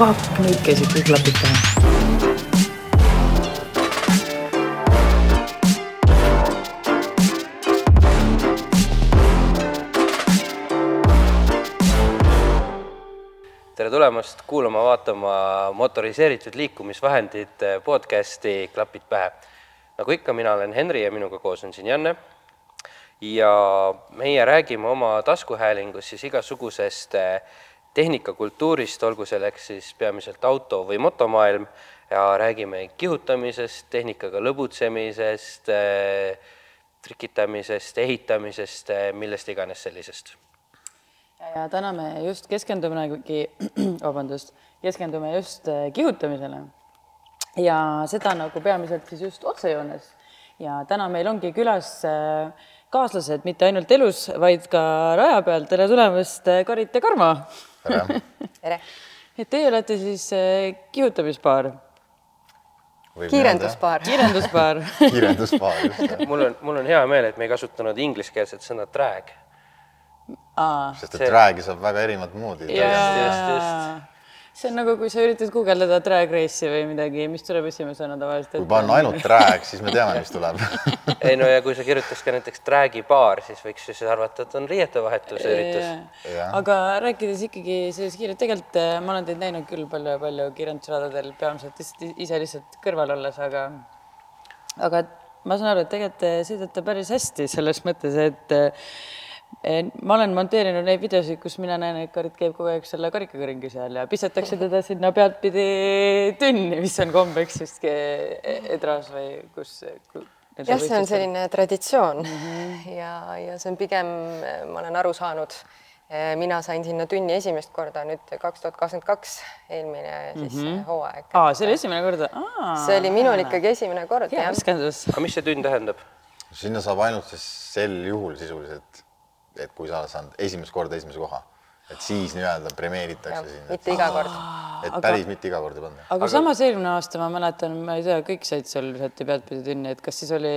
fuck, nüüd käisid kõik klapid pähe. tere tulemast kuulama-vaatama motoriseeritud liikumisvahendite podcasti Klapid pähe. nagu ikka, mina olen Henri ja minuga koos on siin Janne. ja meie räägime oma taskuhäälingus siis igasugusest eh, tehnikakultuurist, olgu selleks siis peamiselt auto või motomaailm ja räägime kihutamisest, tehnikaga lõbutsemisest, trikitamisest, ehitamisest, millest iganes sellisest ja täna me just keskendumegi, vabandust, keskendume just äh, kihutamisele. ja seda nagu peamiselt siis just otsejoones. ja täna meil ongi külas äh, kaaslased mitte ainult elus, vaid ka raja peal. tere tulemast, äh, Karit ja Karmo! Tere! tere! et teie olete siis kihutamispaar? kiirenduspaar. kiirenduspaar kiirenduspaar, just mul on, mul on hea meel, et me ei kasutanud ingliskeelset sõna drag sest et drag'i saab väga erinevat moodi. jaa, see on nagu, kui sa üritad guugeldada drag race'i või midagi, mis tuleb esimesena tavaliselt kui panna ainult drag, siis me teame, mis tuleb. Ei no ja kui sa kirjutaks ka näiteks drag'i baar, siis võiks ju siis arvata, et on riietevahetuse üritus. Aga rääkides ikkagi sellest kiirelt, tegelikult äh, ma olen teid näinud küll palju-palju kiirendusradadel, peamiselt lihtsalt ise lihtsalt kõrval olles, aga aga ma saan aru, et tegelikult te sõidate päris hästi selles mõttes, et eh, ma olen monteerinud neid videosid, kus mina näen, et Karit käib kogu aeg selle karikaga ringi seal ja pistetakse teda sinna pealtpidi tünni, mis on kombeks vist Edras või kus, kus jah, see on selline traditsioon mm -hmm. ja, ja see on pigem, ma olen aru saanud, mina sain sinna tünni esimest korda nüüd kaks tuhat kakskümmend kaks, eelmine siis mm -hmm. hooaeg. aa, see oli esimene kord? see oli minul ikkagi esimene kord, jah. aga mis see tünn tähendab? sinna saab ainult siis sel juhul sisuliselt, et kui sa oled saanud esimest korda esimese koha, et siis nii-öelda premeeritakse sind. mitte iga kord. et päris mitte iga kord ei panda. aga samas eelmine aasta ma mäletan, ma ei tea, kõik said seal visati pealtpidi tünni, et kas siis oli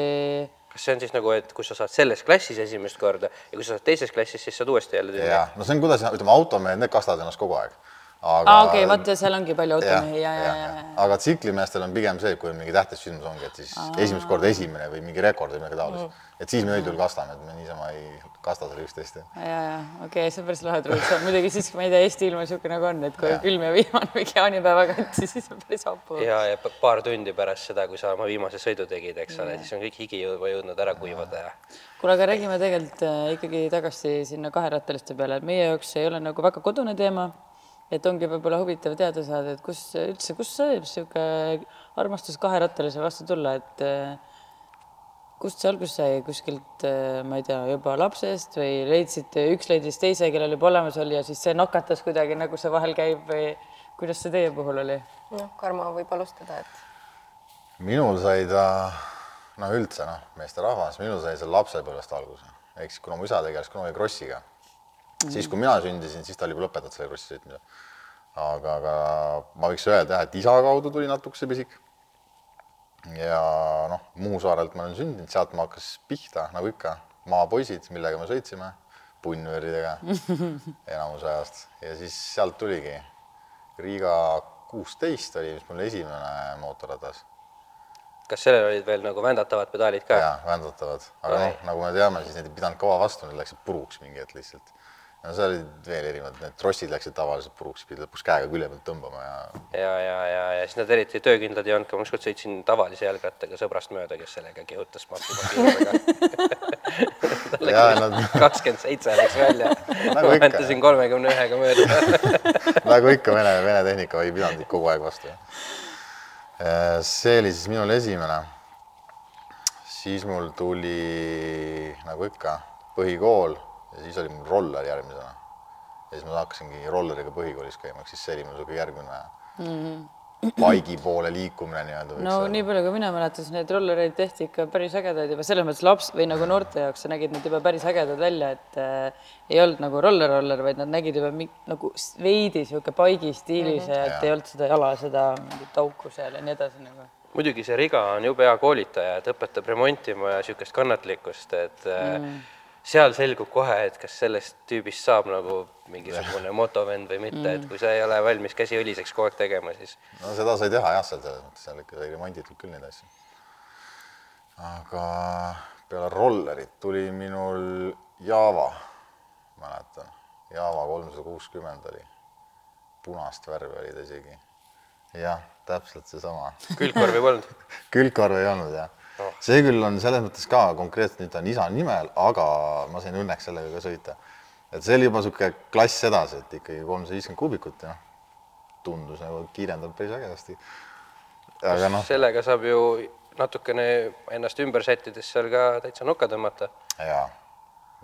kas see on siis nagu, et kui sa saad selles klassis esimest korda ja kui sa saad teises klassis, siis saad uuesti jälle tünni? no see on, kuidas, ütleme, automehed, need kastavad ennast kogu aeg. Aga okei, vaata, seal ongi palju automehi ja, ja, ja, ja. aga tsiklimeestel on pigem see, et kui on mingi tähtis sündmus ongi, et siis Aa. esimest korda esimene või mingi rekord või midagi taolist mm.. et siis me üldjuhul kastame, et me niisama ei kasta seal üksteist. ja, ja okei okay,, see on päris lahe traditsioon, muidugi siis, kui ma ei tea, Eesti ilm on niisugune nagu on, et kui Ja. külm ja vihmane mingi jaanipäeva kanti, siis on päris hapu. ja, ja pa- paar tundi pärast seda, kui sa oma viimase sõidu tegid, eks ole, siis on kõik higi juba jõudnud ära kuivada ja kuule, aga räägime tegelikult äh, ikkagi tagasi sinna kaherattaliste peale, et meie jaoks ei ole nagu väga kodune teema. Et ongi võib-olla huvitav teada saada, et kus üldse, kust sai niisugune armastus kaherattalise vastu tulla, et äh, kust see alguse sai, kuskilt, äh, ma ei tea, juba lapsest või leidsite, üks leidis teise, kellel juba olemas oli ja siis see nakatas kuidagi nagu see vahel käib või kuidas see teie puhul oli? noh, Karmo võib alustada, et minul sai ta, no üldse noh, meesterahvas, minul sai see lapsepõlvest alguse. ehk siis kuna mu isa tegeles kunagi krossiga -hmm. siis kui mina sündisin, siis ta oli juba lõpetanud selle krossi sõitmise. aga, aga ma võiks öelda jah, et isa kaudu tuli natukese pisik. ja noh, Muhu saarelt ma olen sündinud, sealt ma hakkas pihta, nagu ikka, maapoisid, millega me sõitsime, punnvööridega enamus ajast ja siis sealt tuligi. Riiga kuusteist oli vist mul esimene mootorratas kas sellel olid veel nagu vändatavad pedaalid ka? jaa, vändatavad, aga noh, nagu me teame, siis need ei pidanud kõva vastu, need läksid puruks mingi hetk lihtsalt. No seal olid veel erinevad, need trossid läksid tavaliselt puruks, pidi lõpuks käega külje pealt tõmbama ja ja, ja, ja, ja siis nad eriti töökindlad ei olnud ka, ma ükskord sõitsin tavalise jalgrattaga sõbrast mööda, kes sellega kihutas kakskümmend seitse läks välja Nagu ma ikka. väntasin kolmekümne ühega mööda nagu ikka Vene, Vene tehnika ei pidanud kogu aeg vastu. see oli siis minul esimene. siis mul tuli nagu ikka põhikool ja siis oli mul roller järgmisena. ja siis ma hakkasingi rolleriga põhikoolis käima, ehk siis see oli mul niisugune järgmine mm -hmm. paigi poole liikumine nii-öelda. no nii palju, kui mina mäletan, siis neid rollereid tehti ikka päris ägedaid juba selles mõttes laps või nagu noorte jaoks sa nägid need juba päris ägedad välja, et äh, ei olnud nagu roller-roller, vaid nad nägid juba mi- nagu veidi sihuke paigi stiilis ja et ei olnud seda jala, seda mingit auku seal ja nii edasi nagu. muidugi see Riga on jube hea koolitaja, et õpetab remontima ja niisugust kannatlikkust, et mm. Seal selgub kohe, et kas sellest tüübist saab nagu mingisugune motovend või mitte mm., et kui sa ei ole valmis käsi õliseks kogu aeg tegema, siis no seda sai teha jah, seal selles mõttes, seal ikka sai remonditud küll neid asju. aga peale rollerit tuli minul Java, mäletan, Java kolmsada kuuskümmend oli, punast värvi oli ta isegi. jah, täpselt seesama külgkorvi polnud. külgkorv ei olnud jah no.. see küll on selles mõttes ka konkreetselt nüüd on isa nimel, aga ma sain õnneks sellega ka sõita. et see oli juba niisugune klass edasi, et ikkagi kolmsada viiskümmend kuubikut ja tundus nagu kiirendab päris ägedasti. aga noh, sellega saab ju natukene ennast ümber sättides seal ka täitsa nokka tõmmata. jaa,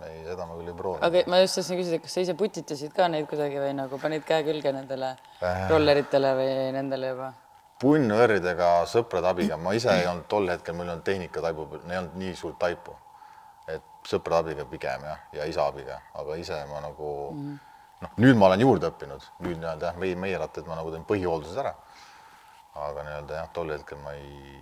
ei, seda ma küll ei proovinud. aga ma just tahtsin küsida, kas sa ise putitasid ka neid kuidagi või nagu panid käe külge nendele Äh. rolleritele või nendele juba? Punnvõrdadega sõprade abiga, ma ise ei olnud tol hetkel, mul ei olnud tehnikataibu, ei olnud nii suurt taipu. et sõprade abiga pigem jah, ja isa abiga, aga ise ma nagu mm -hmm. noh, nüüd ma olen juurde õppinud, nüüd nii-öelda jah, meie, meie rattad ma nagu teen põhihooldused ära. aga nii-öelda jah, tol hetkel ma ei,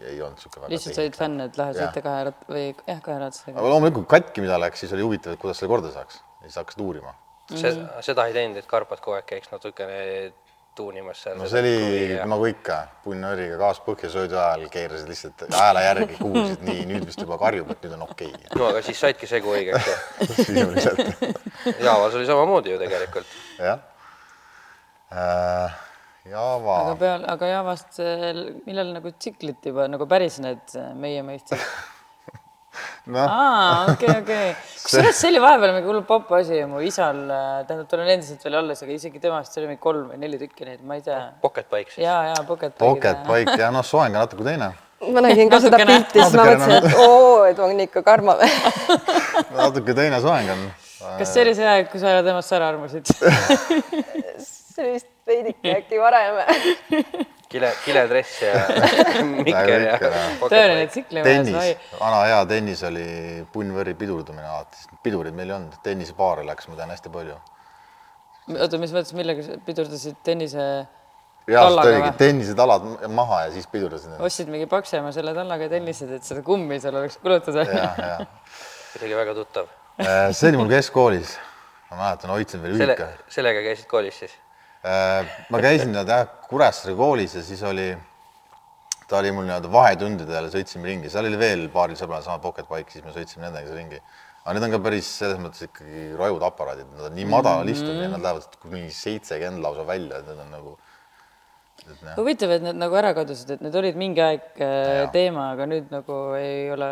ei olnud niisugune väga lihtsalt sa olid fänn, et lähed Jah. sõita kahe rat- või jah, kahe ratasega. aga loomulikult katki, mida läks, siis oli huvitav, et kuidas selle korda saaks ja siis hakkasid uurima. see, seda ei teinud, et Karpat kogu aeg käiks natukene tuunimas seal. no see oli nagu ikka, punnööriga gaas põhja söödu ajal keerasid lihtsalt hääle järgi, kuulsid nii, nüüd vist juba karjub, et nüüd on okei okay. no aga siis saidki segu õigeks ju. sisuliselt Javas oli samamoodi ju tegelikult. jah äh,. Java aga peal, aga Javast, millal nagu tsiklit juba nagu päris need meie mõisted? noh, aa, okei, okei. kusjuures see oli vahepeal mingi hull popp asi mu isal, eh, tähendab, tal on endiselt veel alles, aga isegi temast oli mingi kolm või neli tükki neid, ma ei tea. Pocket bike siis. ja, ja pocket pocket bike ja noh, soeng on natuke teine, ma nägin ka seda pilti, siis ma mõtlesin, et oo, et on ikka karma või. natuke teine soeng on. kas see oli see aeg, kui sa temast ära armusid? see oli vist veidike äkki varem. kile, kiledress ja mikker ja tõeline tsiklimees, vana hea tennis oli punnvõri pidurdamine alati, sest pidurid meil ei olnud, tennisepaare läks, ma tean hästi palju. oota, mis mõttes, millega sa pidurdasid tennise, reaalselt oligi tennisetalad maha ja siis pidurdasid need. ostsid mingi paksema selle tallaga tennised, et seda kummi seal oleks kulutada? kuidagi väga tuttav. Äh, see oli mul keskkoolis, ma mäletan, hoidsin veel ühika, sellega käisid koolis siis? Ma käisin nii-öelda jah Kuressaare koolis ja siis oli, ta oli mul nii-öelda vahetundidel, sõitsime ringi, seal oli veel paaril sõbral sama pocket bike, siis me sõitsime nendega ringi. aga need on ka päris selles mõttes ikkagi rajud aparaadid, nad on nii madalal istunud ja nad lähevad kuni seitsekümmend lausa välja, et need on nagu, noh, huvitav, et need nagu ära kadusid, et need olid mingi aeg äh, teema, aga nüüd nagu ei ole.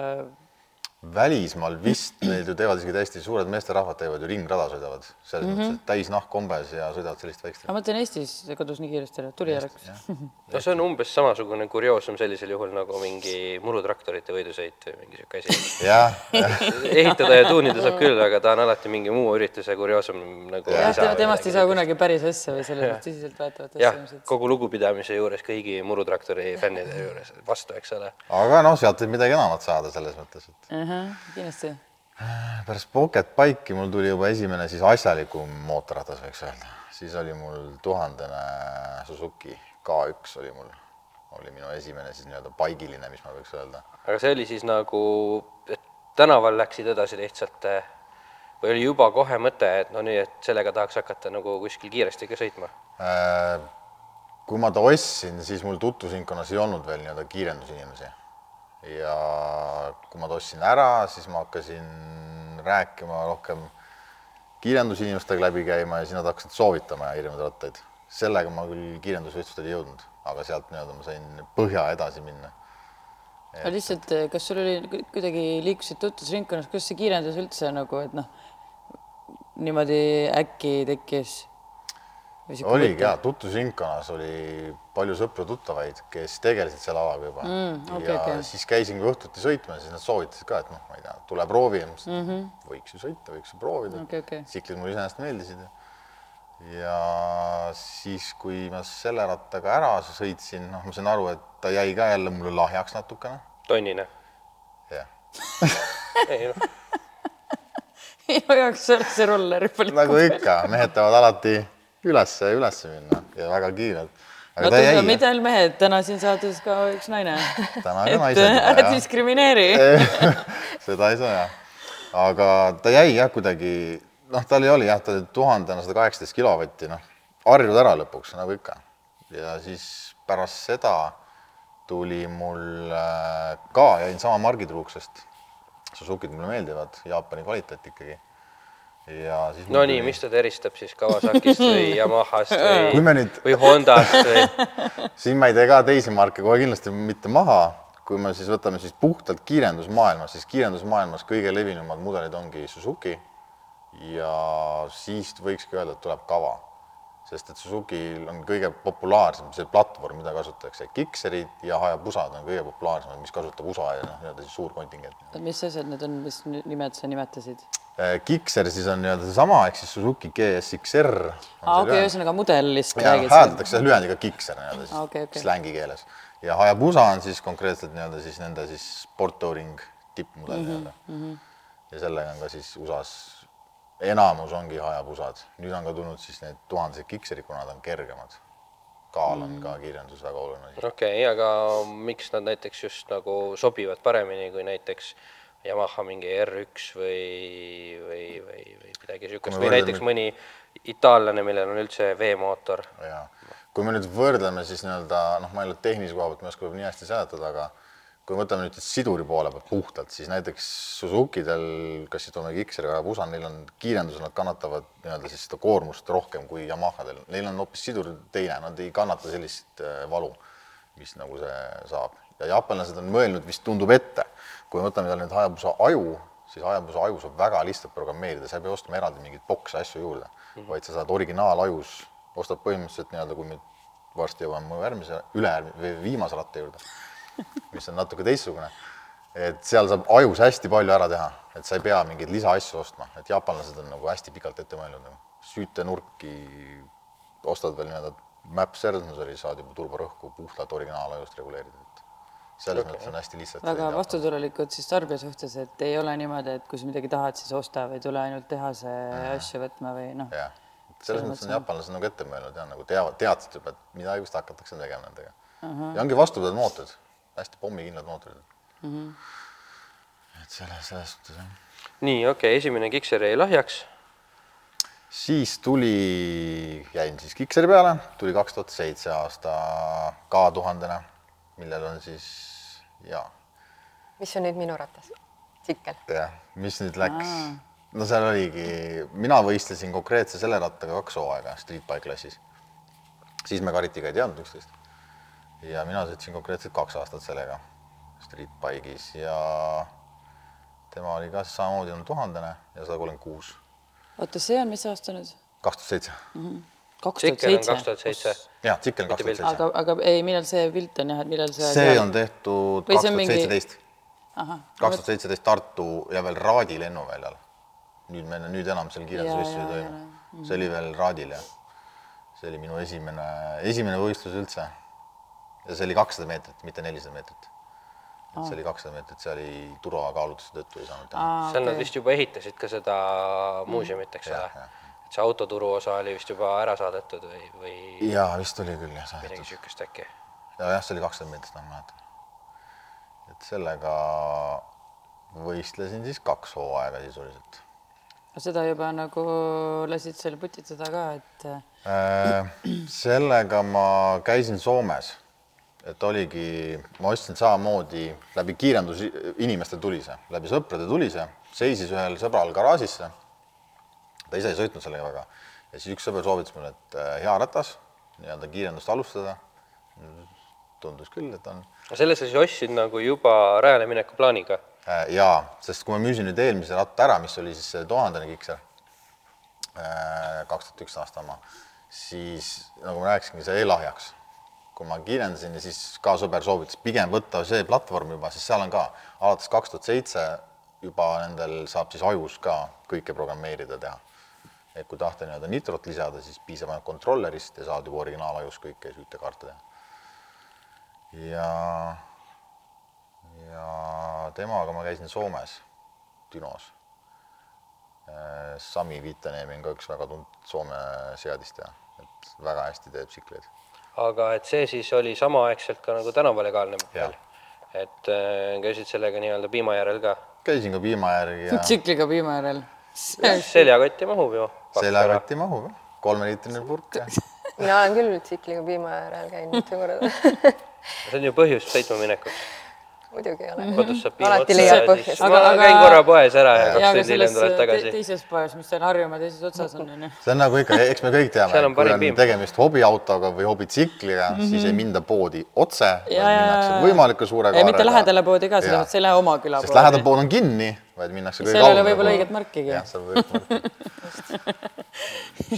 Välismaal vist neil ju teevad isegi täiesti suured meesterahvad teevad ju ringrada sõidavad, selles mm -hmm. mõttes, et täis nahk kombes ja sõidavad sellist väikest aga ma mõtlen Eestis kadus nii kiiresti ära, tuli ära. no see on umbes samasugune kurioosum sellisel juhul nagu mingi murutraktorite võidusõit või mingi sihuke asi. jah, ehitada ja tuunida saab küll, aga ta on alati mingi muu ürituse kurioosum nagu. jah, temast ei saa kunagi päris asja või selles mõttes tõsiseltvõetavat asja jah, kogu lugupidamise juures kõigi murutraktori fännide juures vastu, eks ole. aga noh, sealt võib midagi enamat saada selles mõttes, et kindlasti. pärast Pocket Bike'i mul tuli juba esimene siis asjalikum mootorratas, võiks öelda, siis oli mul tuhandene Suzuki K1 oli mul, oli minu esimene siis nii-öelda paigiline, mis ma võiks öelda. aga see oli siis nagu, et tänaval läksid edasi lihtsalt eh, või oli juba kohe mõte, et no nii, et sellega tahaks hakata nagu kuskil kiiresti ka sõitma? Äh, kui ma ta ostsin, siis mul tutvusringkonnas ei olnud veel nii-öelda kiirendusinimesi. Ja kui ma ta ostsin ära, siis ma hakkasin rääkima rohkem kiirendusinimestega läbi käima ja siis nad hakkasid soovitama erinevaid rattaid. sellega ma küll kiirendusvõistlustele ei jõudnud, aga sealt nii-öelda ma sain põhja edasi minna. aga lihtsalt, kas sul oli ku- kuidagi liikusid tutvusringkonnas, kuidas see kiirendus üldse nagu, et noh, niimoodi äkki tekkis? Oligi jaa, tutvusringkonnas oli palju sõpru-tuttavaid, kes tegelesid selle alaga juba Mm, okei, ja okei. siis käisingi õhtuti sõitmas, siis nad soovitasid ka, et noh, ma ei tea, tule proovi mm, Mhm. -hmm. võiks ju sõita, võiks ju proovida Okei, okei. tsiklid mulle iseenesest meeldisid ja siis, kui ma selle rattaga ära sõitsin, noh, ma sain aru, et ta jäi ka jälle mulle lahjaks natukene, tonnine? jah ei noh, minu jaoks see oleks see roller nagu ikka, mehed tahavad alati ülesse ja ülesse minna ja väga kiirelt. aga ta jäi mitte ainult mehed, täna siin saates ka üks naine. täna ka et naised ära diskrimineeri. seda ei saa jah. aga ta jäi jah kuidagi, noh, tal ei oli jah, ta oli tuhandena sada kaheksateist kilovatti, noh, harjud ära lõpuks, nagu ikka. ja siis pärast seda tuli mul äh, ka, jäin sama margitruuks, sest Suzukid mulle meeldivad, Jaapani kvaliteet ikkagi. Ja siis no nii, tuli- mis teda eristab siis Kawasakist või Yamahast või Kui me nüüd- või Hondast või siin ma ei tee ka teisi marke kohe kindlasti mitte maha, kui me siis võtame siis puhtalt kiirendusmaailmas, siis kiirendusmaailmas kõige levinumad mudelid ongi Suzuki ja siis võikski öelda, et tuleb Kava. Sest et Suzukil on kõige populaarsem see platvorm, mida kasutatakse, Gixxerid ja Hayabusad on kõige populaarsemad, mis kasutab USA ja noh, nii-öelda siis suur kontingent. mis asjad need on, mis nimed sa nimetasid? Gixxer siis on nii-öelda seesama, ehk siis Suzuki GSX-R. aa, okei, ühesõnaga mudellist ja räägid. hääldatakse lühendiga Gixxer nii-öelda siis okei, okei. slängi keeles ja Hayabusa on siis konkreetselt nii-öelda siis nende siis sporttouring tippmudel Mhm, nii-öelda. ja sellega on ka siis USA-s enamus ongi Hayabusad, nüüd on ka tulnud siis need tuhandesed Gixxerid, kuna nad on kergemad. kaal on Mhm. ka kiirendus väga oluline asi. okei okay,, aga miks nad näiteks just nagu sobivad paremini kui näiteks Yamaha mingi R1 või, või, või, või midagi niisugust või näiteks mõni itaallane, millel on üldse veemootor. ja kui me nüüd võrdleme siis nii-öelda noh, ma ei ole tehnilise koha pealt, ma ei oska nii hästi seletada, aga kui me võtame nüüd siduri poole pealt puhtalt, siis näiteks Suzukidel, kas siis toome Gixxer või Hayabusa, neil on kiirendusel, nad kannatavad nii-öelda siis seda koormust rohkem kui Yamahadel, neil on hoopis sidur teine, nad ei kannata sellist äh, valu, mis nagu see saab. ja jaapanlased on mõelnud, vist tundub ette, kui me võtame tal nüüd Hayabusa aju, siis Hayabusa aju saab väga lihtsalt programmeerida, sa ei pea ostma eraldi mingeid bokse asju juurde mm, -hmm. vaid sa saad originaalajus, ostad põhimõtteliselt nii-öelda, kui me varsti jõuame mu järgmise, ülejärgmise või viimase ratta juurde, mis on natuke teistsugune, et seal saab ajus hästi palju ära teha, et sa ei pea mingeid lisaasju ostma, et jaapanlased on nagu hästi pikalt ette mõelnud nagu süütenurki ostad veel nii-öelda map sensori, saad juba turborõhku puhtalt originaalajust reguleerida, et selles okay. mõttes on hästi lihtsalt. väga vastutulelikud siis tarbija suhtes, et ei ole niimoodi, et kui sa midagi tahad, siis osta või tule ainult tehase asju võtma või noh. jah, selles mõttes on jaapanlased nagu ette mõelnud ja nagu teavad, teadsid juba, et midagi vist hakatakse tegema nendega uh. -huh. ja ongi vastupidavad mootorid, hästi pommikindlad mootorid uh. -huh. et selles, selles suhtes jah nii, okei okay,, esimene Gixxer jäi lahjaks. siis tuli, jäin siis Kikseri peale, tuli kaks tuhat seitse aasta ka tuhandene, millel on siis ja, mis on nüüd minu ratas? tsikkel. jah, mis nüüd läks, no seal oligi, mina võistlesin konkreetse selle rattaga kaks hooaega Street Bike klassis. siis me Karitiga ei teadnud üksteist. Ja mina sõitsin konkreetselt kaks aastat sellega Street Bike'is ja tema oli ka samamoodi on tuhandene ja sada kolmkümmend kuus, oota, see on mis aasta nüüd? kaks tuhat seitse. kaks tuhat Tsikkel on kaks seitse. tuhat seitse. jah, tsikkel on kaks tuhat seitse. aga, aga ei, millal see pilt on jah, et millal see see on tehtud kaks tuhat seitseteist, kaks tuhat seitseteist Tartu ja veel Raadi lennuväljal. nüüd me, nüüd enam seal kiirendusvõistlusi ei toimu. see oli veel Raadil jah. see oli minu esimene, esimene võistlus üldse. Ja see oli kakssada meetrit, mitte nelisada meetrit. et see oli kakssada meetrit, see oli turvakaalutluste tõttu ei saanud teha. seal nad vist juba ehitasid ka seda muuseumit, eks ole Jah, jah.. et see autoturu osa oli vist juba ära saadetud või, või jaa, vist oli küll jah, midagi saadetud. niisugust äkki. ja jah, see oli kakssada meetrit, ma mäletan. et sellega võistlesin siis kaks hooaega sisuliselt seda juba nagu lasid seal putitada ka, et Äh, sellega ma käisin Soomes, et oligi, ma ostsin samamoodi läbi kiirendus inimeste tuli see, läbi sõprade tuli see, seisis ühel sõbral garaažisse. ta ise ei sõitnud sellega väga ja siis üks sõber soovitas mulle, et äh, hea ratas, nii-öelda kiirendust alustada. tundus küll, et on selle sa siis ostsid nagu juba rajale mineku plaaniga? Äh, jaa, sest kui ma müüsin nüüd eelmise ratta ära, mis oli siis tuhandene Gixxer, kaks tuhat üks aasta oma, siis nagu ma rääkisingi, see jäi lahjaks. Kui ma kiirendasin ja siis ka sõber soovitas pigem võtta see platvorm juba, sest seal on ka alates kaks tuhat seitse juba nendel saab siis ajus ka kõike programmeerida teha. et kui tahta nii-öelda nitrot lisada, siis piisab ainult kontrollerist ja saad juba originaalajus kõike süütekaarte teha. ja ja temaga ma käisin Soomes, Dünos. Sami Viitaneemi on ka üks väga tuntud Soome seadistaja, et väga hästi teeb tsikleid. Aga et see siis oli samaaegselt ka nagu tänavalegaalne mudel? et äh, käisid sellega nii-öelda piima järel ka? käisin ka piima järgi ja tsikliga piima järel. seljakotti mahub ju. seljakotti mahub jah, kolmeliitrine purk mina olen küll tsikliga piima äärel käinud mitu korda. see on ju põhjus sõitma minekuks. Muidugi ei ole. kodus saab piima alati otsa leiab ja siis põhjust. ma käin korra poes ära ja kaks aga tundi hiljem tuled te tagasi. teises poes, mis seal Harjumaa teises otsas on, onju. see on nagu ikka, eks me kõik teame Seal on, kui on piim. tegemist hobiautoga või hobitsikliga mm, -hmm. siis ei minda poodi otse, vaid minnakse ja. võimalikult suure ei, mitte lähedale poodi ka, selles mõttes ei lähe oma küla sest lähedal poodi. pood on kinni, vaid minnakse kõige seal ei ole kaugemale võib-olla õiget markigi. jah, seal võib marki.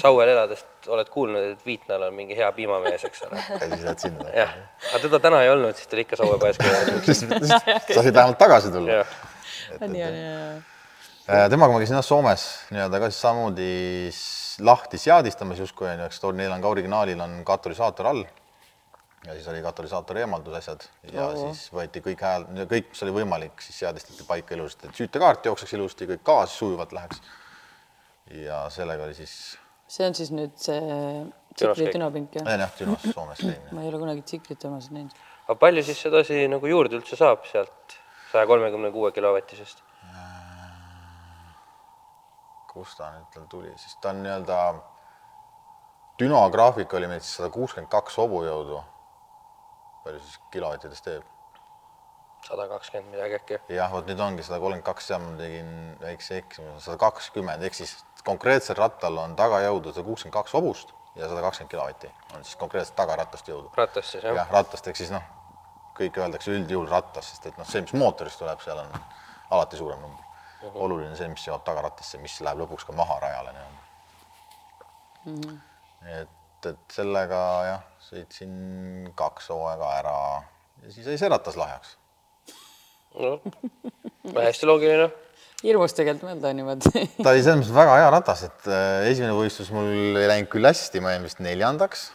Sauel elades oled kuulnud, et Viitnal on mingi hea piimamees, eks ole. ja siis lähed sinna. jah, aga teda täna ei olnud, siis ta oli ikka Saue poes käinud. siis siis sa said vähemalt tagasi tulla. nii on ja, ja. Äh, temaga ma käisin jah Soomes nii-öelda ka siis samamoodi lahti seadistamas justkui onju, eks too neil on ka originaalil on katalüsaator all. ja siis oli katalüsaatori eemaldus asjad ja oh. siis võeti kõik hääl, kõik, mis oli võimalik, siis seadistati paika ilusasti, et süütekaart jookseks ilusti, kõik gaas sujuvalt läheks. Ja sellega oli siis, see on siis nüüd see tsikli tünopink jah? olen jah Tünos Soomes käinud. ma ei ole kunagi tsiklit omas näinud. aga palju siis sedasi nagu juurde üldse saab sealt saja kolmekümne kuue kilovatisest? kust ta nüüd tal tuli, siis ta on nii-öelda, Düno graafik oli meil siis sada kuuskümmend kaks hobujõudu. palju siis kilovattidest teeb? Sada kakskümmend midagi äkki. jah, vot nüüd ongi sada kolmkümmend kaks, seal ma tegin väikse eksimuse, sada kakskümmend ehk siis konkreetsel rattal on tagajõudu sada kuuskümmend kaks hobust ja sada kakskümmend kilovatti on siis konkreetselt tagaratast jõudu. ratast siis jah ja.? jah, rattast ehk siis noh, kõik öeldakse üldjuhul rattas, sest et noh, see, mis mootorist tuleb, seal on alati suurem number. oluline see, mis jõuab tagarattasse, mis läheb lõpuks ka maha rajale nii-öelda mm. -hmm. et, et sellega jah, sõitsin kaks hooaega ära ja siis jäi see ratas lahjaks no hästi loogiline. hirmus tegelikult mõelda niimoodi. ta oli selles mõttes väga hea ratas, et äh, esimene võistlus mul ei läinud küll hästi, ma jäin vist neljandaks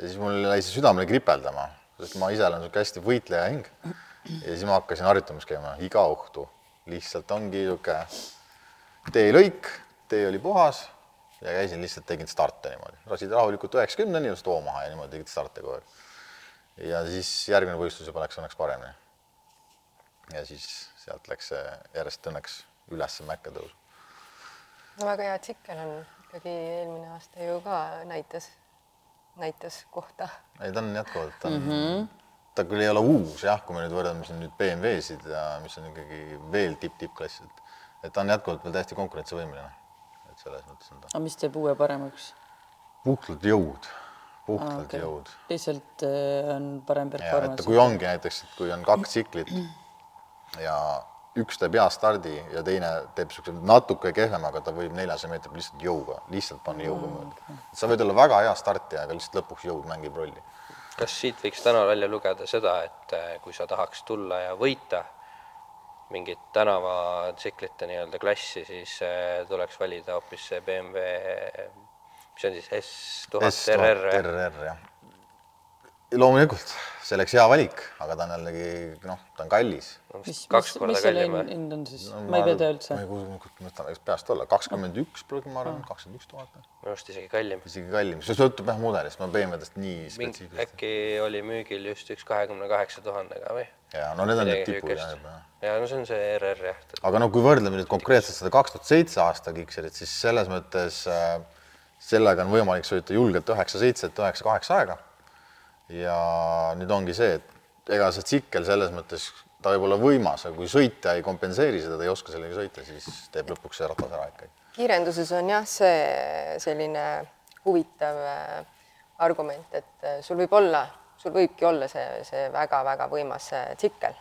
ja siis mul jäi see südamele kripeldama, sest ma ise olen niisugune hästi võitleja hing. ja siis ma hakkasin harjutamas käima iga õhtu, lihtsalt ongi niisugune teelõik, tee oli puhas ja käisin lihtsalt tegin starte niimoodi, lasid rahulikult üheksakümneni, just hoo maha ja niimoodi tegid starte kogu aeg. ja siis järgmine võistlus juba läks õnneks paremini. Ja siis sealt läks see järjest õnneks üles mäkke tõus. no väga hea tsikkel on ikkagi eelmine aasta ju ka näitas, näitas kohta. ei, ta on jätkuvalt, ta on mm, -hmm. ta küll ei ole uus jah, kui me nüüd võrdleme siin nüüd BMW-sid ja mis on ikkagi veel tipp-tippklass, et et ta on jätkuvalt veel täiesti konkurentsivõimeline. et selles mõttes on ta aga mis teeb uue paremaks? puhtalt jõud, puhtalt ah, okay. jõud. lihtsalt äh, on parem ja et performance. kui ongi näiteks, et kui on kaks tsiklit ja üks teeb hea stardi ja teine teeb niisuguse natuke kehvema, aga ta võib neljasaja meetrit lihtsalt jõuga, lihtsalt panna jõuga mööda. sa võid olla väga hea startija, aga lihtsalt lõpuks jõud mängib rolli kas siit võiks täna välja lugeda seda, et eh, kui sa tahaks tulla ja võita mingit tänavatsiklite nii-öelda klassi, siis eh, tuleks valida hoopis see BMW, mis on siis S tuhat RR, RR jah. loomulikult, see oleks hea valik, aga ta on jällegi noh, ta on kallis. mis, kaks mis, korda mis selle hind on siis no,? ma ei tea tea üldse ma. ei kujuta, ma mõtlen, eks peast olla, kakskümmend üks, ma arvan, kakskümmend üks tuhat, minu arust isegi kallim. isegi kallim, see sõltub jah mudelist, ma BMW-dest nii spetsiifiliselt. äkki oli müügil just üks kahekümne kaheksa tuhandega või? ja no need on need tipud jah juba jah. ja no see on see RR jah. aga no kui võrdleme nüüd konkreetselt seda kaks tuhat seitse aasta Gixerit, siis selles mõttes äh, sellega on võimalik sõita julgelt üheksa-seitset, üheksa-kaheksa aega. Ja nüüd ongi see, et ega see tsikkel selles mõttes, ta võib olla võimas, aga kui sõitja ei kompenseeri seda, ta ei oska sellega sõita, siis teeb lõpuks see ratas ära ikkagi. kiirenduses on jah, see selline huvitav äh, argument, et äh, sul võib olla, sul võibki olla see, see väga-väga võimas äh, tsikkel,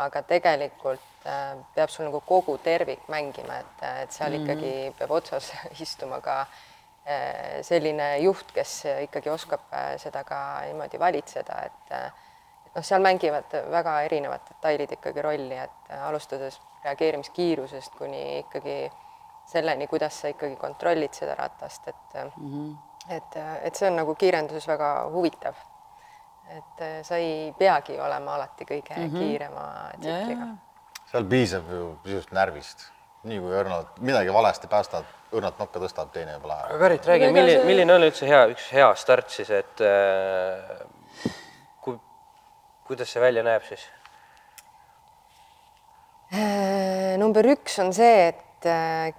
aga tegelikult peab sul nagu kogu tervik mängima, et, et seal mm -hmm. ikkagi peab otsas istuma ka äh, selline juht, kes ikkagi oskab äh, seda ka niimoodi valitseda, et äh, et noh, seal mängivad väga erinevad detailid ikkagi rolli, et äh, alustades reageerimiskiirusest kuni ikkagi selleni, kuidas sa ikkagi kontrollid seda ratast, et mm -hmm. et, et see on nagu kiirenduses väga huvitav. et äh, sa ei peagi olema alati kõige mm -hmm. kiirema tsikliga. seal piisab ju pisut närvist, nii kui õrnalt midagi valesti päästad, õrnalt nokka tõstab, teine juba läheb. aga Karit, räägi, milline milline on üldse hea, üks hea start siis, et äh, kui, kuidas see välja näeb siis? Äh, number üks on see, et äh,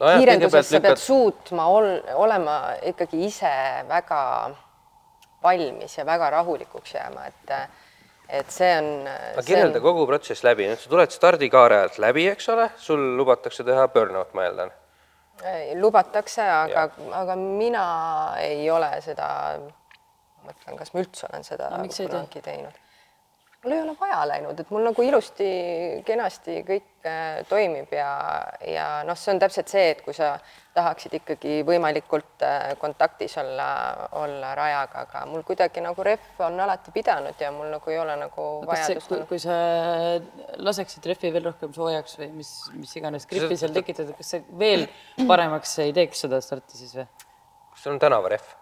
Nojah, kiirenduses kõigepealt sa pead lükkad- suutma ol-, olema ikkagi ise väga valmis ja väga rahulikuks jääma, et et see on. aga kirjelda kogu protsess läbi, nüüd sa tuled stardikaare alt läbi, eks ole, sul lubatakse teha burnout, ma eeldan. lubatakse, aga, aga mina ei ole seda, mõtlen, kas ma üldse olen seda Aga miks ei tee? kunagi teinud. Mul ei ole vaja läinud, et mul nagu ilusti, kenasti kõik äh, toimib ja, ja noh, see on täpselt see, et kui sa tahaksid ikkagi võimalikult äh, kontaktis olla, olla rajaga, aga mul kuidagi nagu rehv on alati pidanud ja mul nagu ei ole nagu vajadust kui, kui sa laseksid rehvi veel rohkem soojaks või mis, mis iganes gripi seal tekitada, kas see veel paremaks ei teeks seda starti siis või? kas sul on tänavarehv?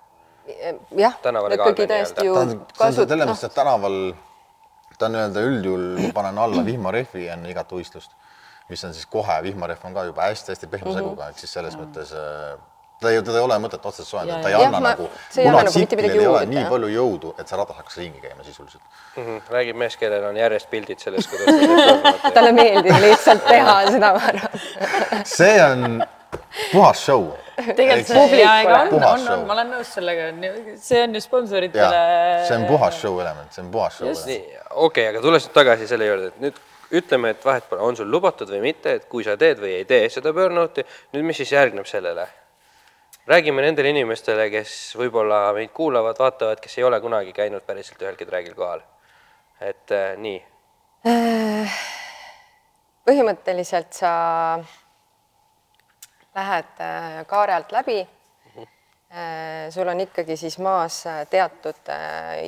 jah, ikkagi täiesti ju kasut-, selles mõttes, et tänaval ta nii-öelda üldjuhul ma panen alla vihmarehvi enne igat võistlust, mis on siis kohe, vihmarehv on ka juba hästi-hästi pehme Mhm. seguga, ehk siis selles mõttes äh, ta ei, teda ei ole mõtet otseselt soojendada, ta ei Jah, anna ma- nagu, see ei nagu ei ole nii palju jõudu, et see ratas hakkaks ringi käima sisuliselt. Mhm. räägib mees, kellel on järjest pildid sellest, kuidas talle meeldib lihtsalt teha seda, ma arvan. see on puhas show. tegelikult see, ega on, on, show. on, ma olen nõus sellega, see on ju sponsoritele see on puhas show element, see on puhas show Just. element. okei okay,, aga tulles nüüd tagasi selle juurde, et nüüd ütleme, et vahet pole, on sul lubatud või mitte, et kui sa teed või ei tee seda burnout'i, nüüd mis siis järgneb sellele? räägime nendele inimestele, kes võib-olla meid kuulavad, vaatavad, kes ei ole kunagi käinud päriselt ühelgi track'il kohal. et äh, nii, põhimõtteliselt sa lähed äh, kaare alt läbi. sul on ikkagi siis maas äh, teatud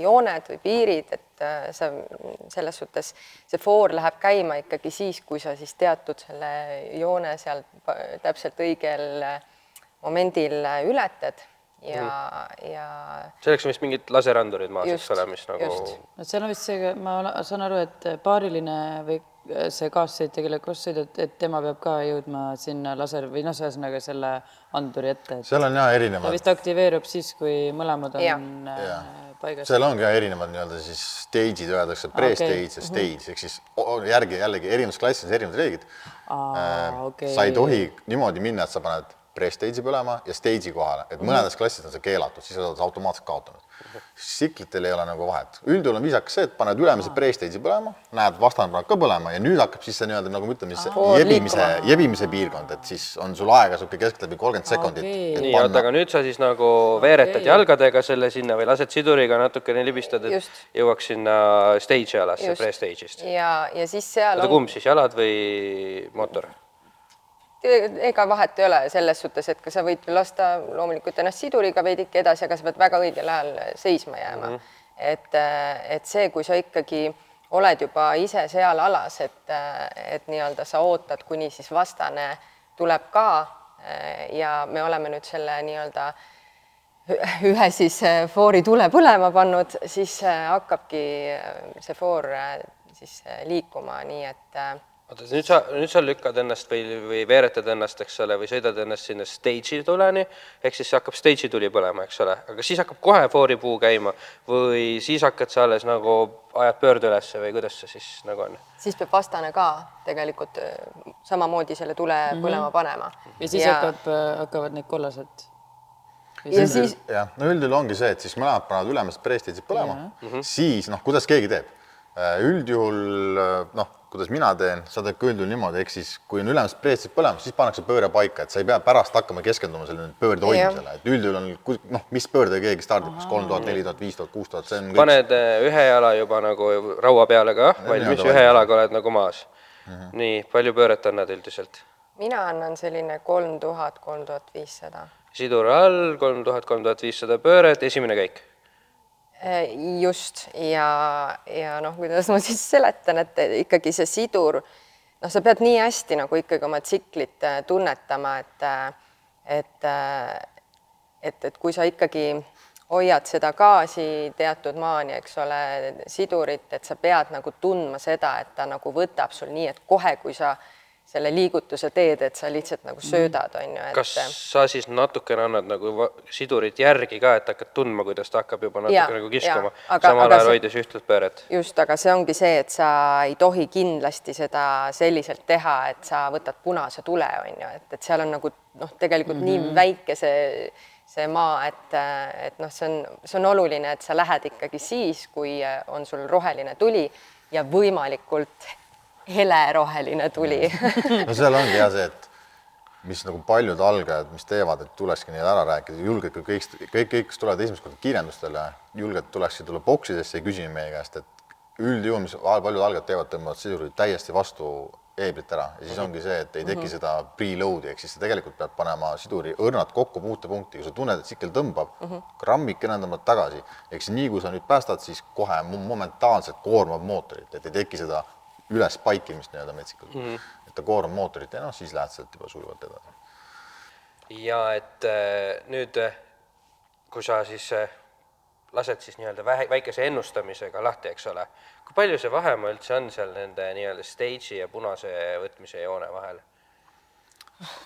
jooned või piirid, et sa selles suhtes see foor läheb käima ikkagi siis, kui sa siis teatud selle joone seal täpselt õigel momendil ületad ja, ja selleks on vist mingid laserandurid maas, eks ole, mis nagu just. no seal on vist see, ma saan aru, et paariline või see kaassõitja, kellega koos sõidad, et tema peab ka jõudma sinna laser või noh, ühesõnaga selle anduri ette, et seal on ta erinevad vist aktiveerub siis, kui mõlemad on äh, Jah. paigas. seal ongi erinevad nii-öelda siis stage'id öeldakse pre-stage Okei. ja stage ehk siis järgi jällegi erinevates klassides erinevad reeglid Aa, okei. sa ei tohi niimoodi minna, et sa paned pre-stage'i põlema ja stage'i kohale, et mõnedes klassides on see keelatud, siis sa oled automaatselt kaotanud. Tsiklitel ei ole nagu vahet, üldjuhul on viisakas see, et paned ülemise pre-stage'i põlema, näed, vastane paneb ka põlema ja nüüd hakkab siis see nii-öelda nagu ma ütlen, mis see jebimise, jebimise piirkond, et siis on sul aega sihuke keskeltläbi kolmkümmend sekundit et nii, oota, aga nüüd sa siis nagu veeretad Okei. jalgadega selle sinna või lased siduriga natukene libistad, et Just. jõuaks sinna stage'i alasse pre-stage'ist. ja, ja siis seal oota, kumb siis, jalad või mootor? Ega vahet ei ole selles suhtes, et ka sa võid lasta loomulikult ennast siduriga veidike edasi, aga sa pead väga õigel ajal seisma jääma mm. -hmm. et, et see, kui sa ikkagi oled juba ise seal alas, et, et nii-öelda sa ootad, kuni siis vastane tuleb ka ja me oleme nüüd selle nii-öelda ühe siis foori tule põlema pannud, siis hakkabki see foor siis liikuma, nii et oota, nüüd sa, nüüd sa lükkad ennast või, või veeretad ennast, eks ole, või sõidad ennast sinna stage'i tuleni, ehk siis hakkab stage'i tuli põlema, eks ole, aga siis hakkab kohe fooripuu käima või siis hakkad sa alles nagu ajad pöörde ülesse või kuidas see siis nagu on? siis peab vastane ka tegelikult äh, samamoodi selle tule mm -hmm. põlema panema. ja siis ja... hakkab, hakkavad need kollased. ja siis jah, no üldjuhul ongi see, et siis mõlemad panevad ülemist pre-stage'it põlema mm, -hmm. siis noh, kuidas keegi teeb. üldjuhul noh, kuidas mina teen, sa teed ka üldjuhul niimoodi, ehk siis kui on ülemist pre-stage'it põlema, siis pannakse pööre paika, et sa ei pea pärast hakkama keskenduma sellele pöörde hoidmisele, et üldjuhul on noh, mis pöördega keegi stardib, kas kolm tuhat, neli tuhat, viis tuhat, kuus tuhat, see on kõik paned eh, ühe jala juba nagu raua peale ka valmis, ühe jalaga oled nagu maas mm. -hmm. nii, palju pööret annad üldiselt? mina annan selline kolm tuhat, kolm tuhat viissada. sidur all, kolm tuhat, kolm tuhat viissada pööret, esimene käik. Just. Ja, ja noh, kuidas ma siis seletan, et ikkagi see sidur, noh, sa pead nii hästi nagu ikkagi oma tsiklit äh, tunnetama, et äh, et äh, et, et kui sa ikkagi hoiad seda gaasi teatud maani, eks ole, sidurit, et sa pead nagu tundma seda, et ta nagu võtab sul nii, et kohe, kui sa selle liigutuse teed, et sa lihtsalt nagu söödad, on ju, et kas sa siis natukene annad nagu sidurit järgi ka, et hakkad tundma, kuidas ta hakkab juba natuke Jaa, nagu kiskuma, samal ajal see- hoides ühtlast pööret? just, aga see ongi see, et sa ei tohi kindlasti seda selliselt teha, et sa võtad punase tule, on ju, et, et seal on nagu noh, tegelikult mm -hmm. nii väike see, see maa, et, et noh, see on, see on oluline, et sa lähed ikkagi siis, kui on sul roheline tuli ja võimalikult heleroheline tuli. No seal ongi hea see, et mis nagu paljud algajad, mis teevad, et tulekski neile ära rääkida, julged ka kõik, kõik, kõik, kes tulevad esimest korda kiirendustele, julged tulekski tulla boksidesse ja küsima meie käest, et üldjuhul, mis paljud algajad teevad, tõmbavad sidurid täiesti vastu eeblit ära. Ja siis ongi see, et ei teki seda preload'i, ehk siis sa tegelikult pead panema siduri õrnalt kokku puutepunkti, kui sa tunned, et tsikkel tõmbab mm, -hmm. grammikene tõmbad tagasi, ehk siis nii kui sa nüüd päästad, siis kohe mo- momentaanselt koormab mootorit, et ei teki seda üles paikimist nii-öelda metsikult mm. -hmm. et ta koormab mootorit ja noh, siis lähed sealt juba sujuvalt edasi. ja et äh, nüüd, äh, kui sa siis äh, lased siis nii-öelda vähe, väikese ennustamisega lahti, eks ole, kui palju see vahemaa üldse on seal nende nii-öelda stage'i ja punase võtmise joone vahel?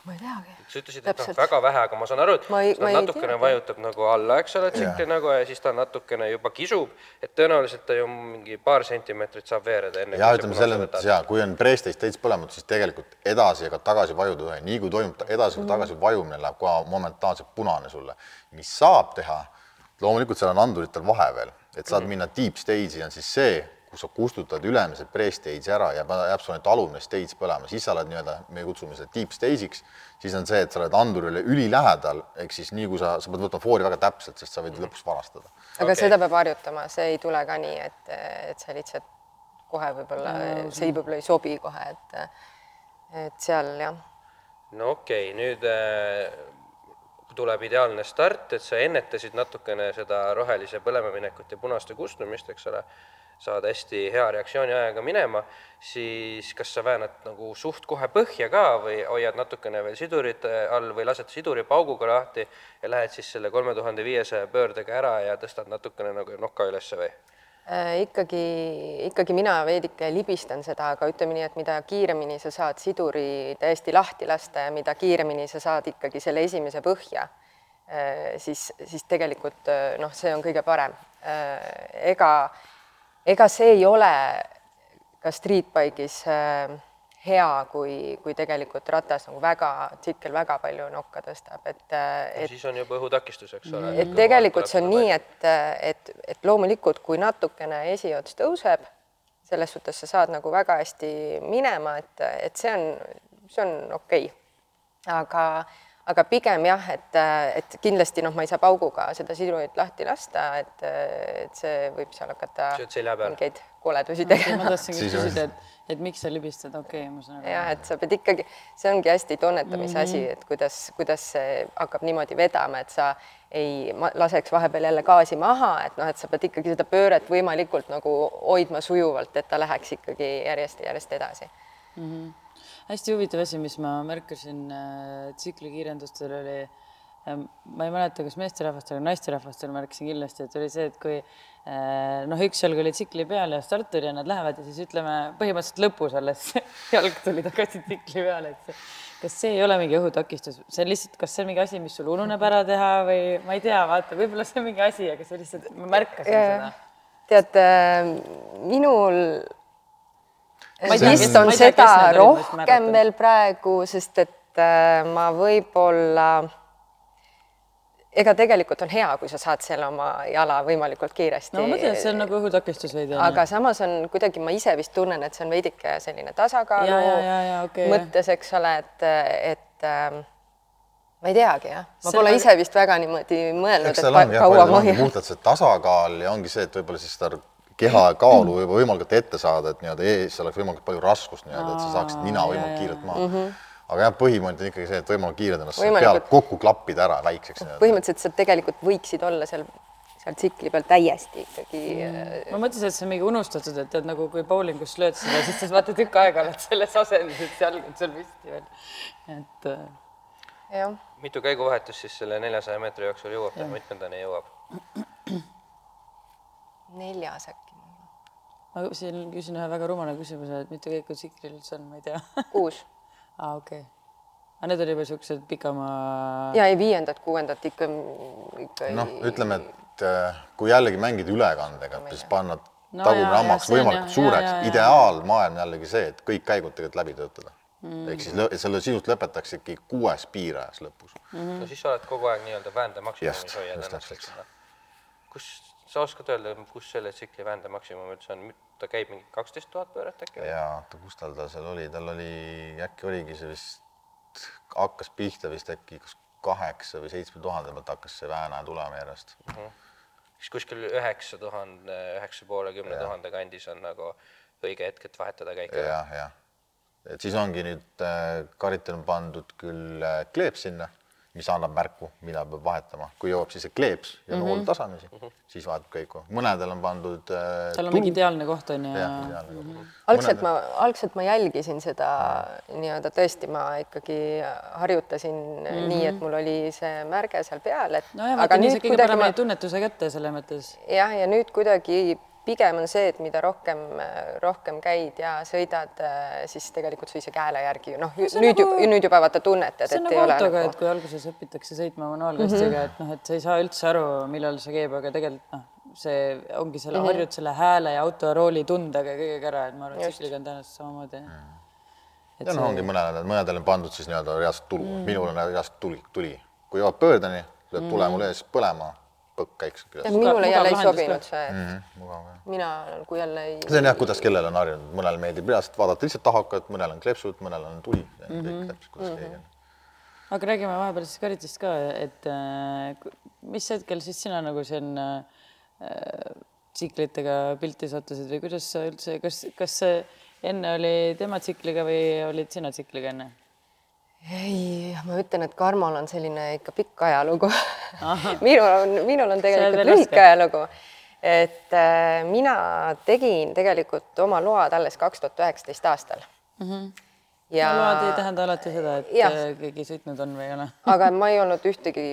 Ma ei teagi. sa ütlesid, et noh, väga vähe, aga ma saan aru, et Ma ei- ma ei natukene teagi. vajutab nagu alla, eks ole, tsikli nagu ja siis ta natukene juba kisub, et tõenäoliselt ta ju mingi paar sentimeetrit saab veereda enne. ja ütleme selles mõttes ja kui on preestis täitsa põlematu, siis tegelikult edasi ega tagasi vajuda nii kui toimub edasi või tagasi vajumine, läheb kohe momentaanselt punane sulle. mis saab teha, loomulikult seal on anduritel vahe veel, et saad minna deep stage'i on siis see, kus sa kustutad ülemise pre-stage'i ära ja pa- jääb sul ainult alumine stage põlema, siis sa oled nii-öelda, me kutsume seda deep stage'iks, siis on see, et sa oled andurile ülilähedal, ehk siis nii kui sa, sa pead võtma foori väga täpselt, sest sa võid lõpuks varastada. aga okay. seda peab harjutama, see ei tule ka nii, et, et sa lihtsalt kohe võib-olla, see ei- võib-olla ei sobi kohe, et, et seal jah no okei okay,, nüüd äh, tuleb ideaalne start, et sa ennetasid natukene seda rohelise põlema minekut ja punaste kustumist, eks ole, saad hästi hea reaktsiooniajaga minema, siis kas sa väänad nagu suht kohe põhja ka või hoiad natukene veel sidurit äh, all või lased siduri pauguga lahti ja lähed siis selle kolme tuhande viiesaja pöördega ära ja tõstad natukene nagu noka ülesse või? Äh, ikkagi, ikkagi mina veidike libistan seda, aga ütleme nii, et mida kiiremini sa saad siduri täiesti lahti lasta ja mida kiiremini sa saad ikkagi selle esimese põhja, siis, siis tegelikult äh, noh, see on kõige parem. ega, ega see ei ole ka streetbike'is äh, hea, kui, kui tegelikult ratas nagu väga, tsikkel väga palju nokka tõstab, et, et siis on juba õhutakistus, eks ole. et tegelikult see on nii, et, et, et loomulikult, kui natukene esiots tõuseb, selles suhtes sa saad nagu väga hästi minema, et, et see on, see on okei okay. aga, aga pigem jah, et, et kindlasti noh, ma ei saa pauguga seda sidurit lahti lasta, et, et see võib seal hakata mingeid koledusi ma tegema. tahtsingi Siis küsida, et, et miks sa libistad, okei okay,, ma saan aru. jah, et sa pead ikkagi, see ongi hästi tunnetamise mm -hmm. asi, et kuidas, kuidas see hakkab niimoodi vedama, et sa ei ma- laseks vahepeal jälle gaasi maha, et noh, et sa pead ikkagi seda pööret võimalikult nagu hoidma sujuvalt, et ta läheks ikkagi järjest ja järjest edasi. Hästi huvitav asi, mis ma märkasin äh, tsiklikiirendustel oli äh,, ma ei mäleta, kas meesterahvastel või naisterahvastel märkasin kindlasti, et oli see, et kui äh, noh, üks jalg oli tsikli peal ja starter ja nad lähevad ja siis ütleme põhimõtteliselt lõpus alles jalg tuli tagasi tsikli peale, et see, kas see ei ole mingi õhutakistus, see on lihtsalt, kas see on mingi asi, mis sul ununeb ära teha või ma ei tea, vaata, võib-olla see on mingi asi, aga see lihtsalt, ma märkasin seda. tead, minul ei tea, vist on tea, seda rohkem veel praegu, sest et äh, ma võib-olla ega tegelikult on hea, kui sa saad selle oma jala võimalikult kiiresti no ma mõtlen, et see on nagu õhutakistus veidi. aga samas on kuidagi, ma ise vist tunnen, et see on veidike selline tasakaalu Ja, ja, ja, jah. mõttes, eks ole, et, et ähm, ma ei teagi jah, ma See pole on- ise vist väga niimoodi mõelnud, eks et seal kaua ma hoian. puhtalt see tasakaal ja ongi see, et võib-olla siis seda keha kaalu võib võimalikult ette saada, et nii-öelda ees oleks võimalikult palju raskust nii-öelda, et sa saaksid nina võimalikult kiirelt maha. aga jah, põhimõte on ikkagi see, et võimalikult kiirelt ennast pealt kokku klappida ära väikseks põhimõtteliselt sa tegelikult võiksid olla seal, seal tsikli peal täiesti ikkagi mm. ma mõtlesin, et see on mingi unustatud, et tead nagu kui bowlingus lööd seda, siis sa vaata tükk aega oled selles asendis, et jalg on seal püsti veel. et äh, jah, mitu käiguvahetust siis selle neljasaja meetri jooksul jõuab, mitmendani jõuab? neljas äkki, ma siin küsin ühe väga rumala küsimuse, et mitu käiku tsiklil üldse on, ma ei tea. kuus. aa, okei okay.. aga need olid juba siuksed pikamaa. ja ei viiendat-kuuendat ikka, ikka noh, ütleme, et äh, kui jällegi mängida ülekandega, siis panna No tagumine hammaks võimalikult jah, suureks ideaalmaailm jällegi see, et kõik käigud tegelikult läbi töötada mm.. ehk siis selle sisult lõpetaksidki kuues piirajas lõpus mm.. no siis sa oled kogu aeg nii-öelda väände maksimumis Just, just täpselt. kus sa oskad öelda, kus selle tsikli väände maksimum üldse on, ta käib mingi kaksteist tuhat pööret äkki? ja oota, kus tal ta seal oli, tal oli, äkki oligi see vist, hakkas pihta vist äkki kas kaheksa või seitsme tuhande pealt hakkas see vääna tulema järjest. siis kuskil üheksa tuhande, üheksa poole, kümne tuhande kandis on nagu õige hetk, et vahetada käike. jah, jah. et siis ongi nüüd äh, Karitel on pandud küll äh, kleeps sinna, mis annab märku, millal peab vahetama, kui jõuab siis see kleeps ja Mhm. nool tasamisi mm, -hmm. siis vahetab käiku. mõnedel on pandud äh, seal on mingi ideaalne koht on ju. koht. algselt ma, algselt ma jälgisin seda nii-öelda tõesti, ma ikkagi harjutasin mm -hmm. nii, et mul oli see märge seal peal, et nojah, vaata nii sa kõige paremini tunnetuse kätte selles mõttes. jah, ja nüüd kuidagi pigem on see, et mida rohkem, rohkem käid ja sõidad, siis tegelikult sa ise käele järgi, noh, nüüd nagu- ju, nüüd juba vaata tunnetad, see et ei nagu ole autoga, nagu et kui alguses õpitakse sõitma manuaalkastiga mm, -hmm. et noh, et sa ei saa üldse aru, millal see käib, aga tegelikult noh, see ongi selle mm -hmm. harjud selle hääle ja auto rooli tundega kõigega ära, et ma arvan, et tsikliga on tõenäoliselt samamoodi. ja noh, ongi mõnedel, mõnedel on pandud siis nii-öelda reaalselt tulu mm, -hmm. minul on reaalselt tuli, tuli, kui jõuad pöördeni, lööb tule mul ees põlema, põkk käiks minule jälle ei sobinud see, et Mhm, mugav jah. mina nagu jälle ei see on jah, kuidas kellel on harjunud, mõnele meeldib reaalselt vaadata lihtsalt tahakat, mõnel on kleepsud, mõnel on tuli, kõik täpselt, kuidas keegi on. aga räägime vahepeal siis Karitist ka, et äh, mis hetkel siis sina nagu siin äh, tsiklitega pilti sattusid või kuidas sa üldse, kas, kas see enne oli tema tsikliga või olid sina tsikliga enne? ei, ma ütlen, et Karmol on selline ikka pikk ajalugu. minul on, minul on tegelikult lühike ajalugu. et äh, mina tegin tegelikult oma load alles kaks tuhat üheksateist aastal mm. -hmm. Ja no, load ei tähenda alati seda, et Jah. äh, keegi sõitnud on või ei ole. aga ma ei olnud ühtegi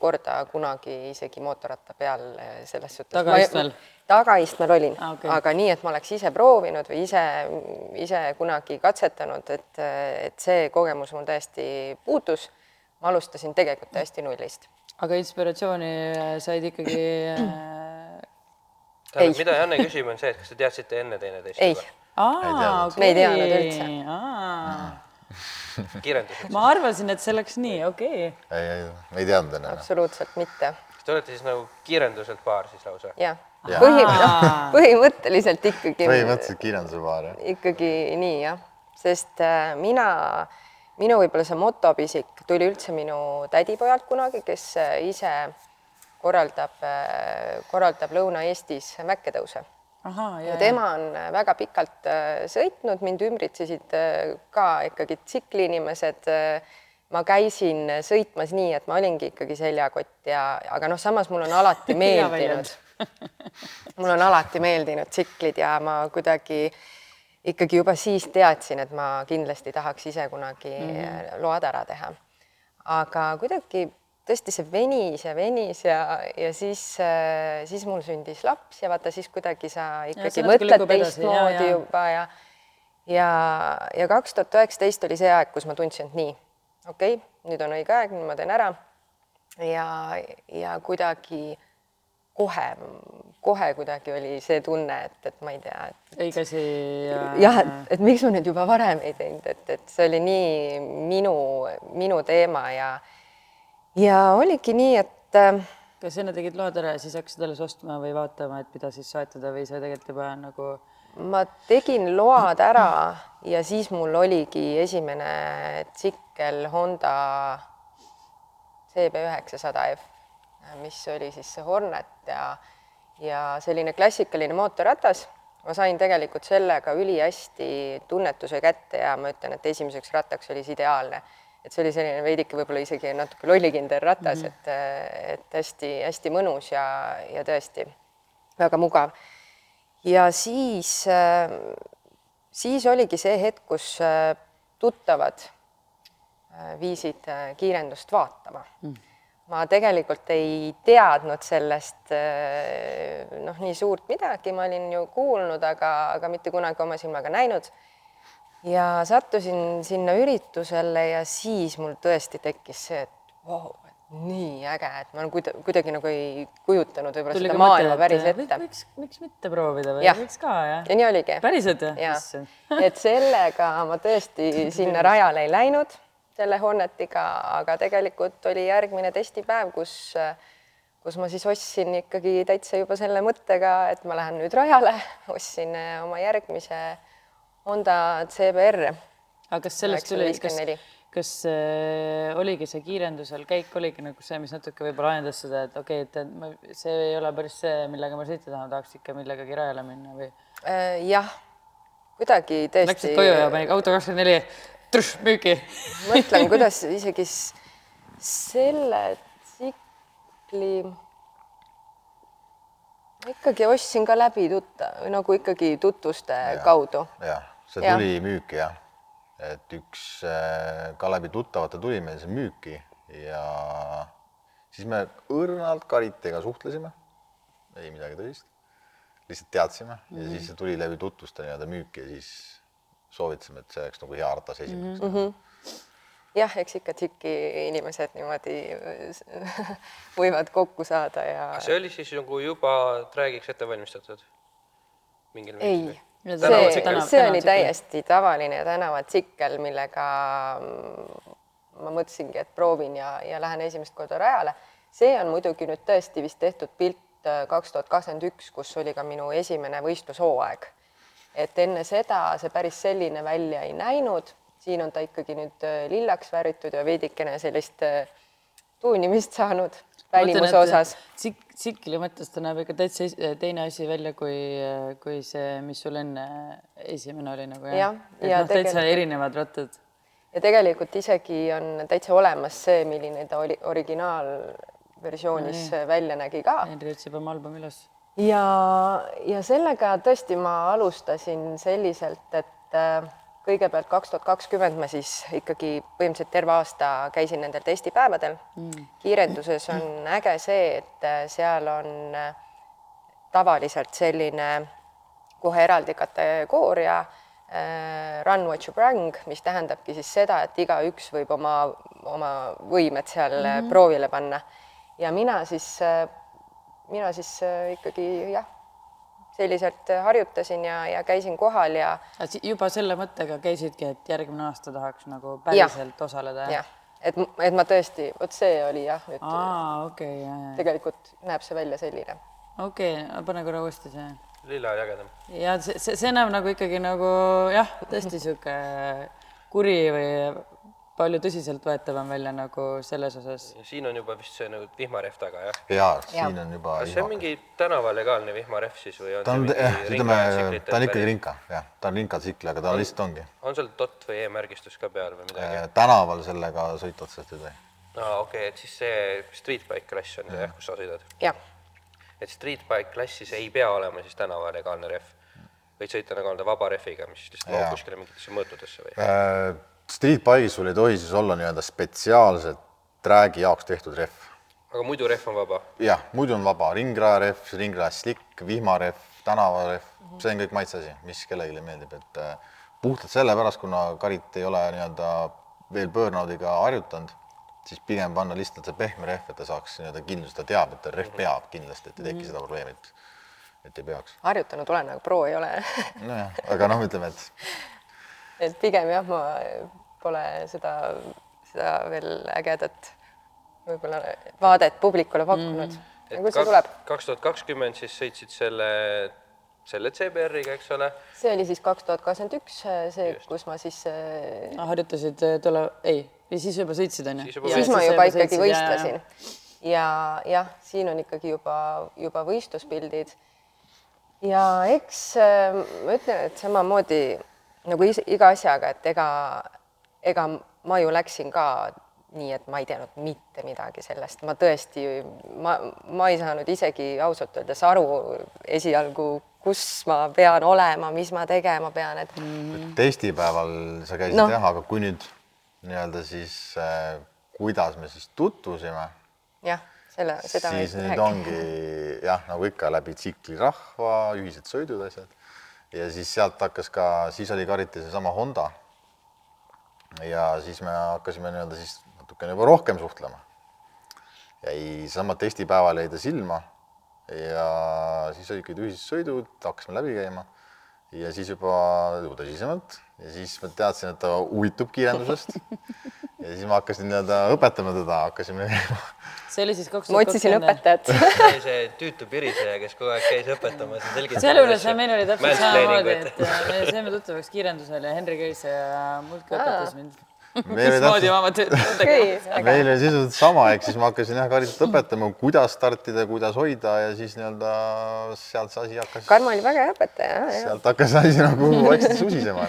korda kunagi isegi mootorratta peal eh, selles suhtes. Tagaistmel? tagaistmel olin okei. aga nii, et ma oleks ise proovinud või ise, ise kunagi katsetanud, et, et see kogemus mul täiesti puudus. ma alustasin tegelikult täiesti nullist. aga inspiratsiooni äh, said ikkagi äh, mida Janne küsib, on see, et kas te teadsite enne teineteist ei, aa, Me ei teadnud üldse. kirjelduseks. ma arvasin, et see läks nii, okei okay.. ei, ei, me ei teadnud enne. absoluutselt mitte. Te olete siis nagu kiirenduselt paar siis lausa? jah Jaa. Põhi, no, põhimõtteliselt ikkagi. põhimõtteliselt kirjanduse paar jah. ikkagi nii jah, sest äh, mina, minu võib-olla see motopisik tuli üldse minu tädipojalt kunagi, kes äh, ise korraldab, korraldab Lõuna-Eestis mäkketõuse ja tema on äh, väga pikalt äh, sõitnud, mind ümbritsesid äh, ka ikkagi tsikliinimesed. ma käisin sõitmas nii, et ma olingi ikkagi seljakott ja, aga noh, samas mul on alati meeldinud mul on alati meeldinud tsiklid ja ma kuidagi ikkagi juba siis teadsin, et ma kindlasti tahaks ise kunagi mm -hmm. load ära teha. aga kuidagi tõesti see venis ja venis ja, ja siis, siis mul sündis laps ja vaata siis kuidagi sa ikkagi see natuke mõtled teistmoodi juba ja ja, ja kaks tuhat üheksateist oli see aeg, kus ma tundsin, et nii, okei okay,, nüüd on õige aeg, nüüd ma teen ära. ja, ja kuidagi kohe, kohe kuidagi oli see tunne, et, et ma ei tea, et õige asi ja jah, et, et miks ma nüüd juba varem ei teinud, et, et see oli nii minu, minu teema ja ja oligi nii, et äh, kas enne tegid load ära ja siis hakkasid alles ostma või vaatama, et mida siis soetada või sa tegelikult juba nagu ma tegin load ära ja siis mul oligi esimene tsikkel Honda CB900F, mis oli siis see Hornet ja ja selline klassikaline mootorratas. ma sain tegelikult sellega ülihästi tunnetuse kätte ja ma ütlen, et esimeseks rattaks oli see ideaalne. Et see oli selline veidike võib-olla isegi natuke lollikindel ratas mm, -hmm. et, et hästi-hästi mõnus ja, ja tõesti väga mugav ja siis, siis oligi see hetk, kus äh, tuttavad äh, viisid äh, kiirendust vaatama mm.. ma tegelikult ei teadnud sellest noh, nii suurt midagi, ma olin ju kuulnud, aga, aga mitte kunagi oma silmaga näinud. Ja sattusin sinna üritusele ja siis mul tõesti tekkis see, et vau wow, nii äge, et ma kuida-, kuidagi nagu ei kujutanud võib-olla seda mõte, maailma et päris ette. võiks, miks mitte proovida või võiks ka jah? ja nii oligi. päriselt jah, et sellega ma tõesti sinna rajale ei läinud, selle Hornetiga, aga tegelikult oli järgmine testipäev, kus, kus ma siis ostsin ikkagi täitsa juba selle mõttega, et ma lähen nüüd rajale, ostsin eh, oma järgmise Honda CBR. aga kas sellest tuli, kas, 954. kas äh, oligi see kiirendusel käik oligi nagu see, mis natuke võib-olla ajendas seda, et okei okay,, et, ma, see ei ole päris see, millega ma sõita tahan, tahaks ikka millegagi rajale minna või Äh, jah, kuidagi tõesti. läksid koju ja panid auto kakskümmend neli, müüki? mõtlen, kuidas isegi selle tsikli ikkagi ostsin ka läbi tutta-, nagu ikkagi tutvuste ja. kaudu. jah, see tuli müüki jah, et üks äh, ka läbi tuttavate tuli meil see müüki ja siis me õrnalt Karitega suhtlesime, ei midagi tõsist, lihtsalt teadsime mm -hmm. ja siis see tuli läbi tutvuste nii-öelda müüki ja siis soovitasime, et see oleks nagu hea ratas esimeseks mm. -hmm. jah, eks ikka tsiki inimesed niimoodi võivad kokku saada ja see oli siis nagu juba träägiks ette valmistatud? mingil ei, Ja see, see, oli täiesti tavaline tänavatsikkel, millega mm, ma mõtlesingi, et proovin ja, ja lähen esimest korda rajale. see on muidugi nüüd tõesti vist tehtud pilt äh, kaks tuhat kakskümmend üks, kus oli ka minu esimene võistlushooaeg. et enne seda see päris selline välja ei näinud, siin on ta ikkagi nüüd äh, lillaks värvitud ja veidikene sellist äh, tuunimist saanud välimuse osas. tsik-, tsikli mõttes ta näeb ikka täitsa teine asi välja kui, kui see, mis sul enne esimene oli nagu Jah, et ja noh, täitsa erinevad rattad. ja tegelikult isegi on täitsa olemas see, milline ta oli originaalversioonis välja nägi ka. Henri otsib oma albumi üles. ja, ja sellega tõesti ma alustasin selliselt, et äh, kõigepealt kaks tuhat kakskümmend ma siis ikkagi põhimõtteliselt terve aasta käisin nendel testipäevadel mm.. kiirenduses on äge see, et äh, seal on äh, tavaliselt selline kohe eraldi kategooria äh, run what you bring, mis tähendabki siis seda, et igaüks võib oma, oma võimed seal mm -hmm. proovile panna. ja mina siis, mina siis ikkagi jah, selliselt äh, harjutasin ja, ja käisin kohal ja juba selle mõttega käisidki, et järgmine aasta tahaks nagu päriselt osaleda? jah, et, et ma tõesti, vot see oli jah, aa, okei okay,, tegelikult näeb see välja selline. okei okay,, pane korra uuesti see. lilla on ägedam. ja see, see, see näeb nagu ikkagi nagu jah, tõesti sihuke kuri või palju tõsiseltvõetavam välja nagu selles osas. siin on juba vist see nagu vihmarehv taga, jah? ja siin on juba. kas see on mingi tänavalegaalne vihmarehv siis või on ta on, jah, ütleme, ta on ikkagi rinka, jah, ta on rinkatsikl, aga ta lihtsalt ongi. on seal dot või e-märgistus ka peal või midagi? Äh, tänaval sellega sõita otseselt ei tohi. aa, okei, et siis see street bike klass on see jah, kus sa sõidad? jah, et street bike klassis ei pea olema siis tänavalegaalne rehv? võid sõita nagu nii-öelda vaba rehviga, mis lihtsalt Jaa. mahub kuskile mingitesse mõõtudesse või? Street bike'is sul ei tohi siis olla nii-öelda spetsiaalselt träägi jaoks tehtud rehv. aga muidu rehv on vaba? jah, muidu on vaba ringrajarehv, ringraja slikk, vihmarehv, tänavarehv, see on kõik maitse asi, mis kellelegi meeldib, et äh, puhtalt sellepärast, kuna Karit ei ole nii-öelda veel burnout'iga harjutanud, siis pigem panna lihtsalt see pehme rehv, et ta saaks nii-öelda kindlust, ta teab, et ta rehv peab kindlasti, et ei teki seda probleemi, et et ei peaks. harjutanud olen, aga pro ei ole nojah, aga noh, ütleme, et et pigem jah, ma pole seda, seda veel ägedat võib-olla vaadet publikule pakkunud mm. et -hmm. kui see tuleb? kaks tuhat kakskümmend siis sõitsid selle, selle CBR-iga, eks ole? see oli siis kaks tuhat kakskümmend üks, see, kus ma siis äh, harjutasid äh, tolle, ei, või siis juba sõitsid onju? Siis siis ma juba ikkagi võistlesin. ja jah, siin on ikkagi juba, juba võistluspildid. ja eks äh, ma ütlen, et samamoodi nagu is, iga asjaga, et ega, ega ma ju läksin ka nii, et ma ei teadnud mitte midagi sellest, ma tõesti, ma, ma ei saanud isegi ausalt öeldes aru esialgu, kus ma pean olema, mis ma tegema pean, et mm. testipäeval sa käisid no. jah, aga kui nüüd nii-öelda siis äh, kuidas me siis tutvusime, jah, selle, seda siis nüüd räägi. ongi jah, nagu ikka läbi tsikli rahva, ühised sõidud, asjad. Ja siis sealt hakkas ka, siis oli kariti seesama Honda. ja siis me hakkasime nii-öelda siis natukene juba rohkem suhtlema. jäi seesama testipäeval jäi ta silma ja siis olidki ühissõidud, hakkasime läbi käima ja siis juba, juba tõsisemalt ja siis ma teadsin, et ta huvitub kiirendusest. ja siis ma hakkasin nii-öelda õpetama teda, hakkasime see oli siis kaks ma otsisin õpetajat oli see tüütu piriseja, kes kogu aeg käis õpetamas ja selgitamas. sealjuures meil oli täpselt samamoodi, et äh, me saime tuttavaks kiirendusel ja Henri käis ja muudkui õpetas mind. Meil oli täpselt- meil oli sisuliselt sama, ehk siis ma hakkasin jah Karitat õpetama, kuidas startida, kuidas hoida ja siis nii-öelda sealt see asi hakkas, Karmo oli väga hea õpetaja, sealt hakkas asi nagu vaikselt susisema.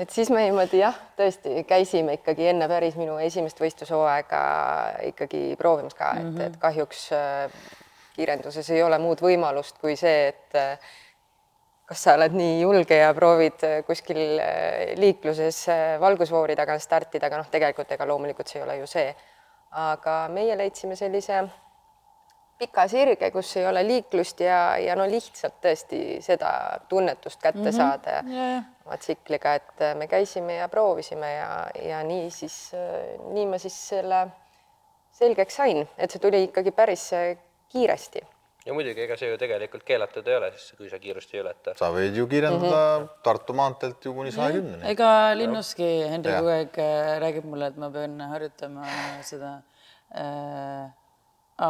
et siis me niimoodi jah, tõesti käisime ikkagi enne päris minu esimest võistlushooaega ikkagi proovimas ka, et, et kahjuks äh, kiirenduses ei ole muud võimalust kui see, et äh, kas sa oled nii julge ja proovid äh, kuskil äh, liikluses äh, valgusfoori taga startida, aga noh, tegelikult ega loomulikult see ei ole ju see. aga meie leidsime sellise pika sirge, kus ei ole liiklust ja, ja no lihtsalt tõesti seda tunnetust kätte mm -hmm. saada ja. oma tsikliga, et me käisime ja proovisime ja, ja nii siis, nii ma siis selle selgeks sain, et see tuli ikkagi päris kiiresti. Ja muidugi, ega see ju tegelikult keelatud ei ole, sest kui sa kiirust ei ületa. sa võid ju kiirendada mm -hmm. Tartu maanteelt ju kuni saja kümneni. ega linnuski Henri kogu aeg äh, räägib mulle, et ma pean harjutama seda äh,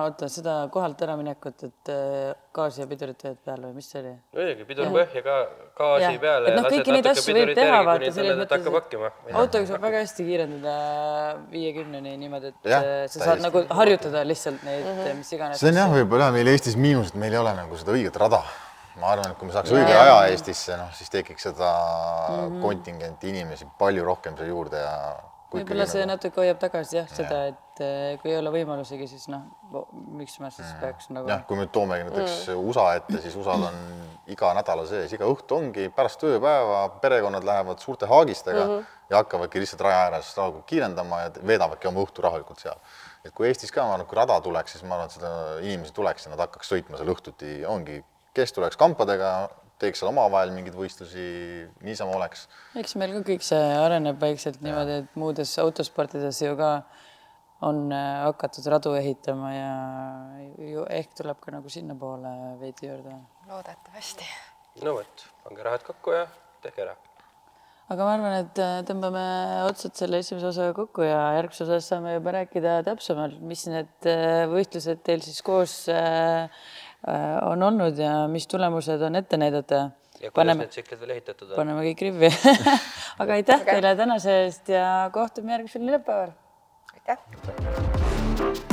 oota, seda kohalt äraminekut, et äh, gaasi ja pidurit hoiad peal või mis see oli? muidugi, pidur põhja ka gaasi Jah. peale et noh, kõiki neid asju võib teha, vaata selles mõttes, et autoga saab väga hästi kiirendada viiekümneni niimoodi, et Jah, äh, sa saad nagu harjutada lihtsalt neid mm, -hmm. mis iganes. see on jah, võib-olla meil Eestis miinus, et meil ei ole nagu seda õiget rada. ma arvan, et kui me saaks õige aja Eestisse, noh, siis tekiks seda mm. -hmm. kontingenti inimesi palju rohkem siia juurde ja võib-olla see nagu, natuke hoiab tagasi jah, seda, et äh, kui ei ole võimalusegi, siis noh, miks ma siis peaks nagu jah, kui me toomegi näiteks mm. USA ette, siis USA-l on iga nädala sees, iga õhtu ongi pärast tööpäeva, perekonnad lähevad suurte haagistega mm -hmm. ja hakkavadki lihtsalt raja ääres rahulikult kiirendama ja veedavadki oma õhtu rahulikult seal. et kui Eestis ka, ma arvan, kui rada tuleks, siis ma arvan, et seda inimesi tuleks ja nad hakkaks sõitma seal õhtuti, ongi, kes tuleks kampadega, teeks seal omavahel mingeid võistlusi, niisama oleks. eks meil ka kõik see areneb vaikselt niimoodi, et muudes autosportides ju ka on äh, hakatud radu ehitama ja ju ehk tuleb ka nagu sinnapoole veidi juurde. loodetavasti. no vot, pange rahad kokku ja tehke ära. aga ma arvan, et äh, tõmbame otsad selle esimese osaga kokku ja järgmises osas saame juba rääkida täpsemalt, mis need äh, võistlused teil siis koos äh, on olnud ja mis tulemused on ette näidata. ja kuidas paneme need tsiklid veel ehitatud on? paneme kõik rivvi aga aitäh teile tänase eest ja kohtume järgmisel neljapäeval. aitäh.